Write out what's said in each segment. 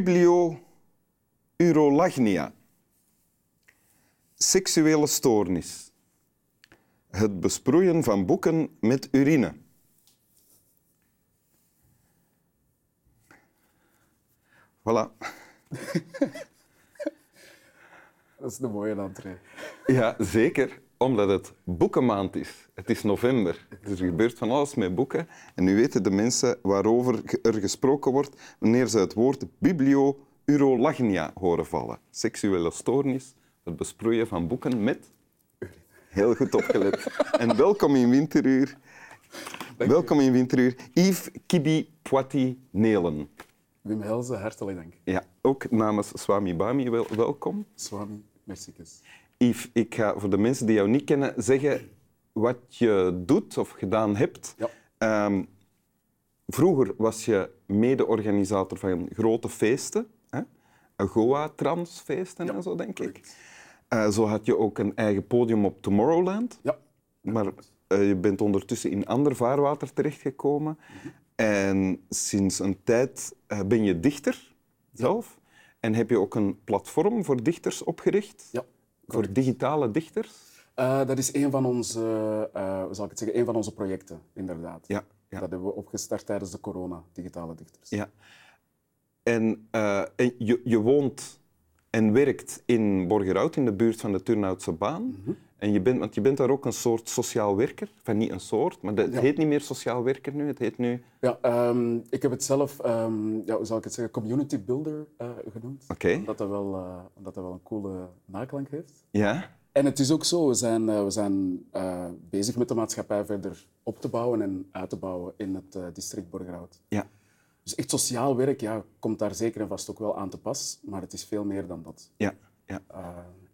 Bibliourolagnia. Seksuele stoornis. Het besproeien van boeken met urine. Voilà. Dat is de mooie entree. Ja, zeker. Omdat het boekenmaand is. Het is november. Dus er gebeurt van alles met boeken. En nu weten de mensen waarover er gesproken wordt wanneer ze het woord bibliourolagnia horen vallen. Seksuele stoornis, het besproeien van boeken met... Heel goed opgelet. En welkom in Winteruur. Welkom in Winteruur. Yves Kibi Poiti Nelen. Wim Helze, hartelijk dank. Ja, ook namens Swami Bami wel, welkom. Swami, mercikes. Yves, ik ga voor de mensen die jou niet kennen zeggen wat je doet of gedaan hebt. Ja. Ehm, vroeger was je mede-organisator van grote feesten, hè? Goa-transfeesten en zo, denk ik. Eh, zo had je ook een eigen podium op Tomorrowland. Ja. Maar eh, je bent ondertussen in ander vaarwater terechtgekomen. En sinds een tijd eh, ben je dichter zelf. En heb je ook een platform voor dichters opgericht? Ja. Voor digitale dichters? Eh, dat is een van onze, eh, zal ik het zeggen, een van onze projecten, inderdaad. Ja. ja. Dat hebben we opgestart tijdens de corona, digitale dichters. ja. En, eh, en je, je woont en werkt in Borgerhout, in de buurt van de Turnhoutse baan. Mhm. En je bent, want je bent daar ook een soort sociaal werker. Enfin, niet een soort, maar dat- het Ja. heet niet meer sociaal werker nu. Het heet nu... Ja, ehm, ik heb het zelf, ehm, ja, hoe zal ik het zeggen, community builder eh, genoemd. Oké. Omdat dat, wel, eh, omdat dat wel een coole naklank heeft. Ja? En het is ook zo, we zijn, eh, we zijn bezig met de maatschappij verder op te bouwen en uit te bouwen in het district Borgerhout. Ja. Dus echt sociaal werk ja, komt daar zeker en vast ook wel aan te pas, maar het is veel meer dan dat. Ja. ja. Eh,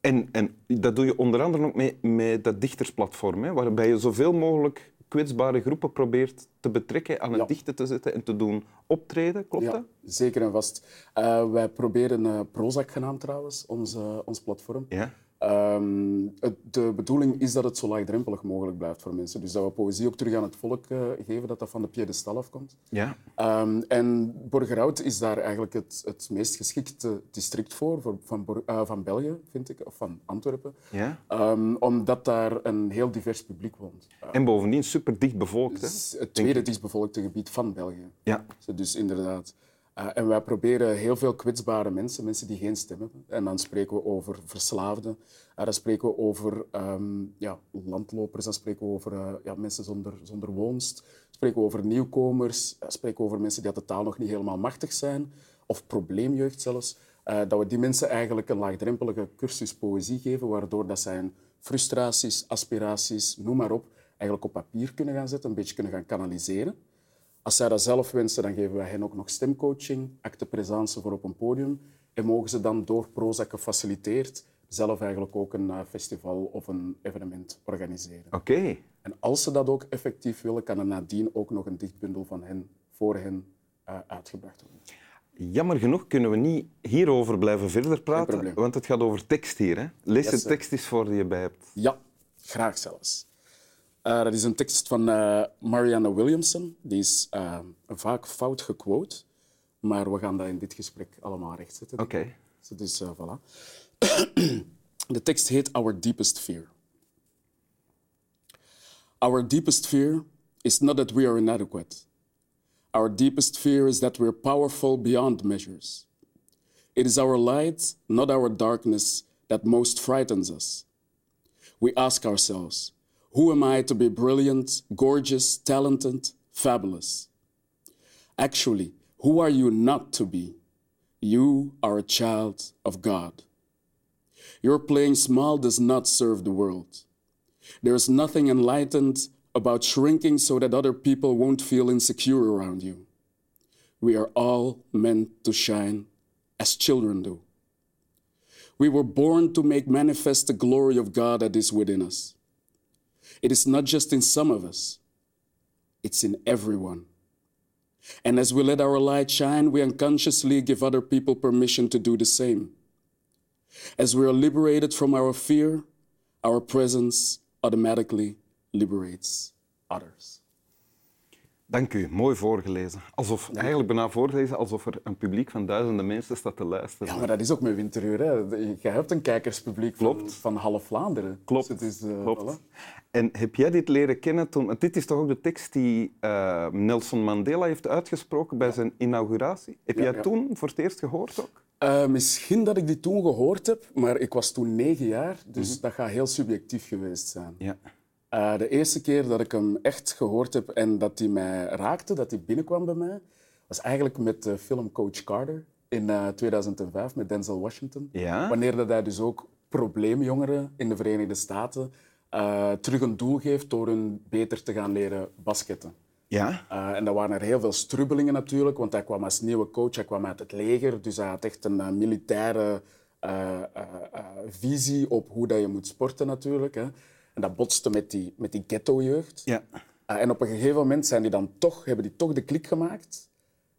En, en dat doe je onder andere ook mee, met dat dichtersplatform, hè, waarbij je zoveel mogelijk kwetsbare groepen probeert te betrekken, aan het Ja. dichten te zetten en te doen optreden. Klopt ja, dat? zeker en vast. Eh, wij proberen uh, Prozac genaamd trouwens, ons, ons platform. Ja. Ehm, het- de bedoeling is dat het zo laagdrempelig mogelijk blijft voor mensen. Dus dat we poëzie ook terug aan het volk eh, geven, dat dat van de piedestal afkomt. Ja. Ehm, en Borgerhout is daar eigenlijk het, het meest geschikte district voor, voor van, eh, van België, vind ik, of van Antwerpen. ja. Ehm, omdat daar een heel divers publiek woont. En bovendien super dicht bevolkt. Hè? het tweede dichtstbevolkte gebied van België. Ja. Dus inderdaad. Eh, en wij proberen heel veel kwetsbare mensen, mensen die geen stem hebben. En dan spreken we over verslaafden, eh, dan spreken we over ehm, ja, landlopers, dan spreken we over eh, ja, mensen zonder, zonder woonst, spreken we over nieuwkomers, spreken we over mensen die de taal nog niet helemaal machtig zijn, of probleemjeugd zelfs. Dat we die mensen eigenlijk een laagdrempelige cursus poëzie geven, waardoor dat zij frustraties, aspiraties, noem maar op, eigenlijk op papier kunnen gaan zetten, een beetje kunnen gaan kanaliseren. Als zij dat zelf wensen, dan geven wij hen ook nog stemcoaching, acte présence voor op een podium. En mogen ze dan door Prozac gefaciliteerd zelf eigenlijk ook een eh, festival of een evenement organiseren. Oké. En als ze dat ook effectief willen, kan er nadien ook nog een dichtbundel van hen voor hen eh, uitgebracht worden. Jammer genoeg kunnen we niet hierover blijven verder praten, want het gaat over tekst hier. Hè? Lees Yes, de tekst eens voor die je bij hebt. Ja, graag zelfs. Eh, dat is een tekst van eh, Marianne Williamson. Die is eh, vaak fout gequote, maar we gaan dat in dit gesprek allemaal rechtzetten. Oké. ik. Dus voilà. De tekst heet Our Deepest Fear. Our deepest fear is not that we are inadequate. Our deepest fear is that we're powerful beyond measures. It is our light, not our darkness, that most frightens us. We ask ourselves, who am I to be brilliant, gorgeous, talented, fabulous? Actually, who are you not to be? You are a child of God. Your playing small does not serve the world. There is nothing enlightened about shrinking so that other people won't feel insecure around you. We are all meant to shine as children do. We were born to make manifest the glory of God that is within us. It is not just in some of us, it's in everyone. And as we let our light shine, we unconsciously give other people permission to do the same. As we are liberated from our fear, our presence automatically liberates others. Dank u, mooi voorgelezen. Alsof, eigenlijk bijna voorgelezen alsof er een publiek van duizenden mensen staat te luisteren. Ja, maar dat is ook met Winteruur. Hè. Je hebt een kijkerspubliek van, Klopt. van half Vlaanderen. Klopt, Dus het is, eh, klopt. voilà. En heb jij dit leren kennen toen... Dit is toch ook de tekst die eh, Nelson Mandela heeft uitgesproken bij zijn inauguratie? Heb Ja, jij toen voor het eerst gehoord ook? Eh, misschien dat ik die toen gehoord heb, maar ik was toen negen jaar, dus dat gaat heel subjectief geweest zijn. Ja. Eh, de eerste keer dat ik hem echt gehoord heb en dat hij mij raakte, dat hij binnenkwam bij mij, was eigenlijk met de film Coach Carter in eh, 2005 met Denzel Washington. Ja? Wanneer dat hij dus ook probleemjongeren in de Verenigde Staten eh, terug een doel geeft door hun beter te gaan leren basketten. Ja? Eh, en dat waren er heel veel strubbelingen natuurlijk, want hij kwam als nieuwe coach, hij kwam uit het leger, dus hij had echt een eh, militaire eh, eh, eh, visie op hoe dat je moet sporten natuurlijk. Hè. En dat botste met die, met die ghetto-jeugd. Ja. Eh, en op een gegeven moment zijn die dan toch, hebben die toch de klik gemaakt.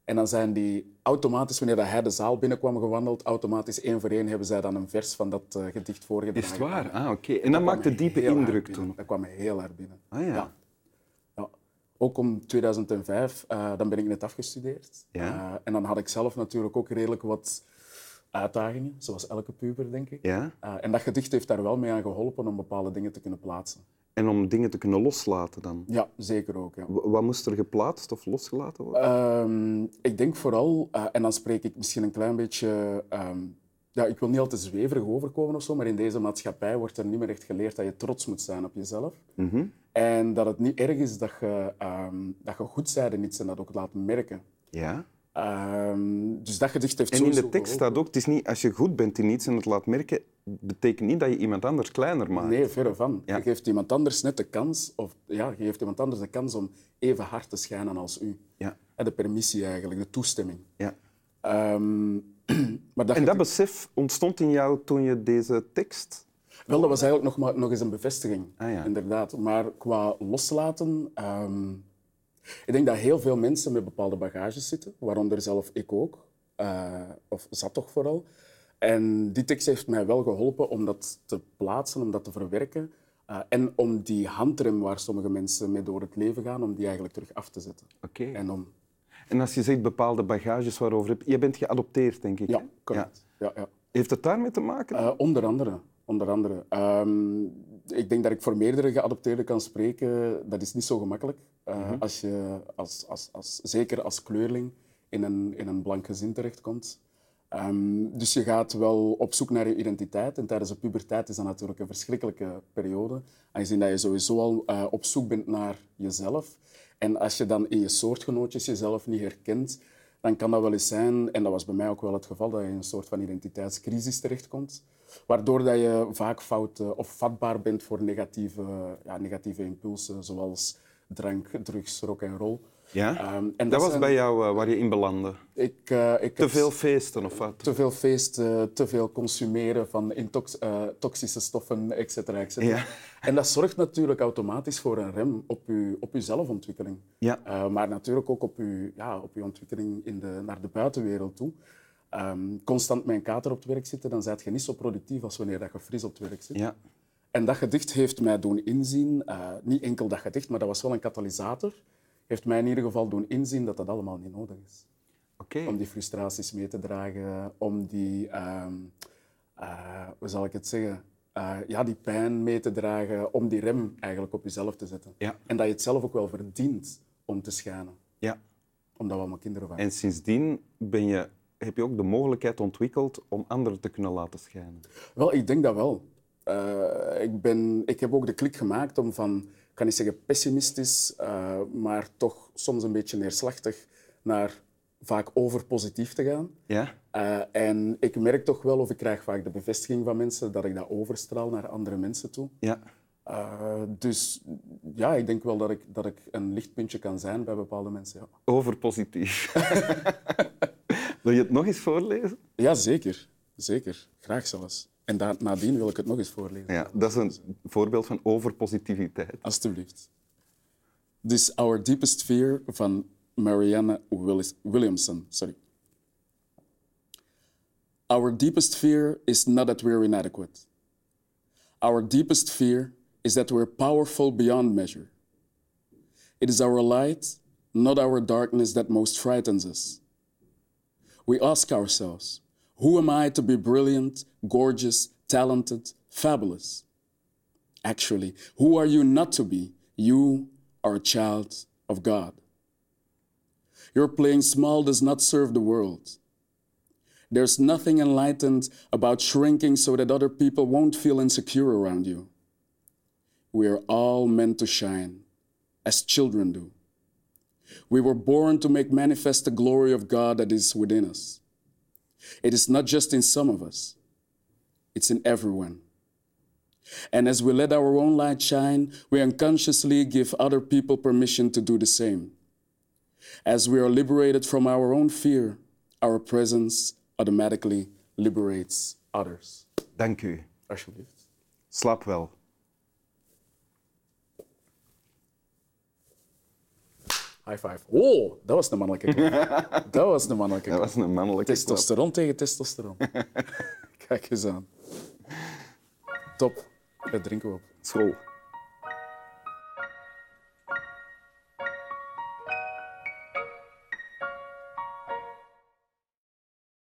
En dan zijn die automatisch, wanneer dat hij de zaal binnenkwam gewandeld, automatisch één voor één hebben zij dan een vers van dat eh, gedicht voorgedragen. Is het waar? Ah, oké. En dat maakte kwam diepe indruk toen. Dat kwam heel hard binnen. Ah ja. Ja. Ook om 2005, eh, dan ben ik net afgestudeerd. Ja. Eh, en dan had ik zelf natuurlijk ook redelijk wat uitdagingen, zoals elke puber, denk ik. Ja? Eh, en dat gedicht heeft daar wel mee aan geholpen om bepaalde dingen te kunnen plaatsen. En om dingen te kunnen loslaten dan? Ja, zeker ook. Ja. Wat moest er geplaatst of losgelaten worden? Ehm, ik denk vooral, eh, en dan spreek ik misschien een klein beetje. ehm, ja, ik wil niet al te zweverig overkomen of zo, maar in deze maatschappij wordt er niet meer echt geleerd dat je trots moet zijn op jezelf. Mhm. En dat het niet erg is dat je, ehm, dat je goed in iets en dat ook laat merken. Ja? Ehm, dus dat gedicht heeft En in de tekst staat ook, het is niet, als je goed bent in iets en het laat merken, betekent niet dat je iemand anders kleiner maakt. Nee, verre van. Ja. Je geeft iemand anders net de kans, of ja, je geeft iemand anders de kans om even hard te schijnen als u. Ja. En de permissie eigenlijk, de toestemming. Ja. Ehm, maar dat En dat besef ontstond in jou toen je deze tekst... Wel, dat was eigenlijk nog, maar, nog eens een bevestiging, Ah, ja. inderdaad. Maar qua loslaten, ehm, ik denk dat heel veel mensen met bepaalde bagages zitten, waaronder zelf ik ook, eh, of zat toch vooral. En die tekst heeft mij wel geholpen om dat te plaatsen, om dat te verwerken. eh, en om die handrem waar sommige mensen mee door het leven gaan, om die eigenlijk terug af te zetten. Oké. En om, En als je zegt bepaalde bagages waarover heb... Je bent geadopteerd, denk ik. ja, correct. Ja. Ja, Heeft het daarmee te maken? Eh, onder andere. Onder andere. Ehm, ik denk dat ik voor meerdere geadopteerden kan spreken. Dat is niet zo gemakkelijk. Eh, Als je, als, als, als, zeker als kleurling, in een, in een blank gezin terechtkomt. Ehm, dus je gaat wel op zoek naar je identiteit. En tijdens de puberteit is dat natuurlijk een verschrikkelijke periode. Aangezien dat je sowieso al eh, op zoek bent naar jezelf. En als je dan in je soortgenootjes jezelf niet herkent, dan kan dat wel eens zijn, en dat was bij mij ook wel het geval, dat je in een soort van identiteitscrisis terechtkomt. Waardoor dat je vaak fout eh, of vatbaar bent voor negatieve, ja, negatieve impulsen, zoals drank, drugs, rock en roll. Ja? Ehm, en dat was zijn- bij jou eh, waar je in belandde. Ik, eh, ik Te veel feesten of wat? te veel feesten, te veel consumeren van intox- eh, toxische stoffen, et cetera, et cetera. Ja. En dat zorgt natuurlijk automatisch voor een rem op je, op je zelfontwikkeling. Ja. Maar natuurlijk ook op je, ja, op je ontwikkeling in de, naar de buitenwereld toe. Ehm, constant met een kater op het werk zitten, dan ben je niet zo productief als wanneer dat je fris op het werk zit. Ja. En dat gedicht heeft mij doen inzien, niet enkel dat gedicht, maar dat was wel een katalysator, heeft mij in ieder geval doen inzien dat dat allemaal niet nodig is Oké. om die frustraties mee te dragen, om die, ehm, eh, hoe zal ik het zeggen, Eh, ja, die pijn mee te dragen, om die rem eigenlijk op jezelf te zetten. Ja. En dat je het zelf ook wel verdient om te schijnen, Ja. omdat we allemaal kinderen waren. En sindsdien ben je, heb je ook de mogelijkheid ontwikkeld om anderen te kunnen laten schijnen. Wel, ik denk dat wel. Eh, ik, ben, ik heb ook de klik gemaakt om van, kan niet zeggen pessimistisch, eh, maar toch soms een beetje neerslachtig naar vaak overpositief te gaan. Ja? Eh, en ik merk toch wel, of ik krijg vaak de bevestiging van mensen, dat ik dat overstraal naar andere mensen toe. Ja. Eh, dus ja, ik denk wel dat ik, dat ik een lichtpuntje kan zijn bij bepaalde mensen. Ja, Overpositief. Wil je het nog eens voorlezen? ja zeker. Zeker. Graag zelfs. En da- nadien wil ik het nog eens voorlezen. Ja, dat is een voorbeeld van overpositiviteit. Alsjeblieft. Dus Our Deepest Fear van Marianne Willis- Williamson. Sorry. Our deepest fear is not that we're inadequate. Our deepest fear is that we're powerful beyond measure. It is our light, not our darkness that most frightens us. We ask ourselves, who am I to be brilliant, gorgeous, talented, fabulous? Actually, who are you not to be? You are a child of God. Your playing small does not serve the world. There's nothing enlightened about shrinking so that other people won't feel insecure around you. We are all meant to shine, as children do. We were born to make manifest the glory of God that is within us. It is not just in some of us, it's in everyone. And as we let our own light shine, we unconsciously give other people permission to do the same. As we are liberated from our own fear, our presence automatically liberates others. Dank u. Alsjeblieft. Slaap wel. High five. Oh, dat was de mannelijke dat was de mannelijke Dat was een mannelijke. Testosteron tegen testosteron. Kijk eens aan. Top. Dat drinken we op. School.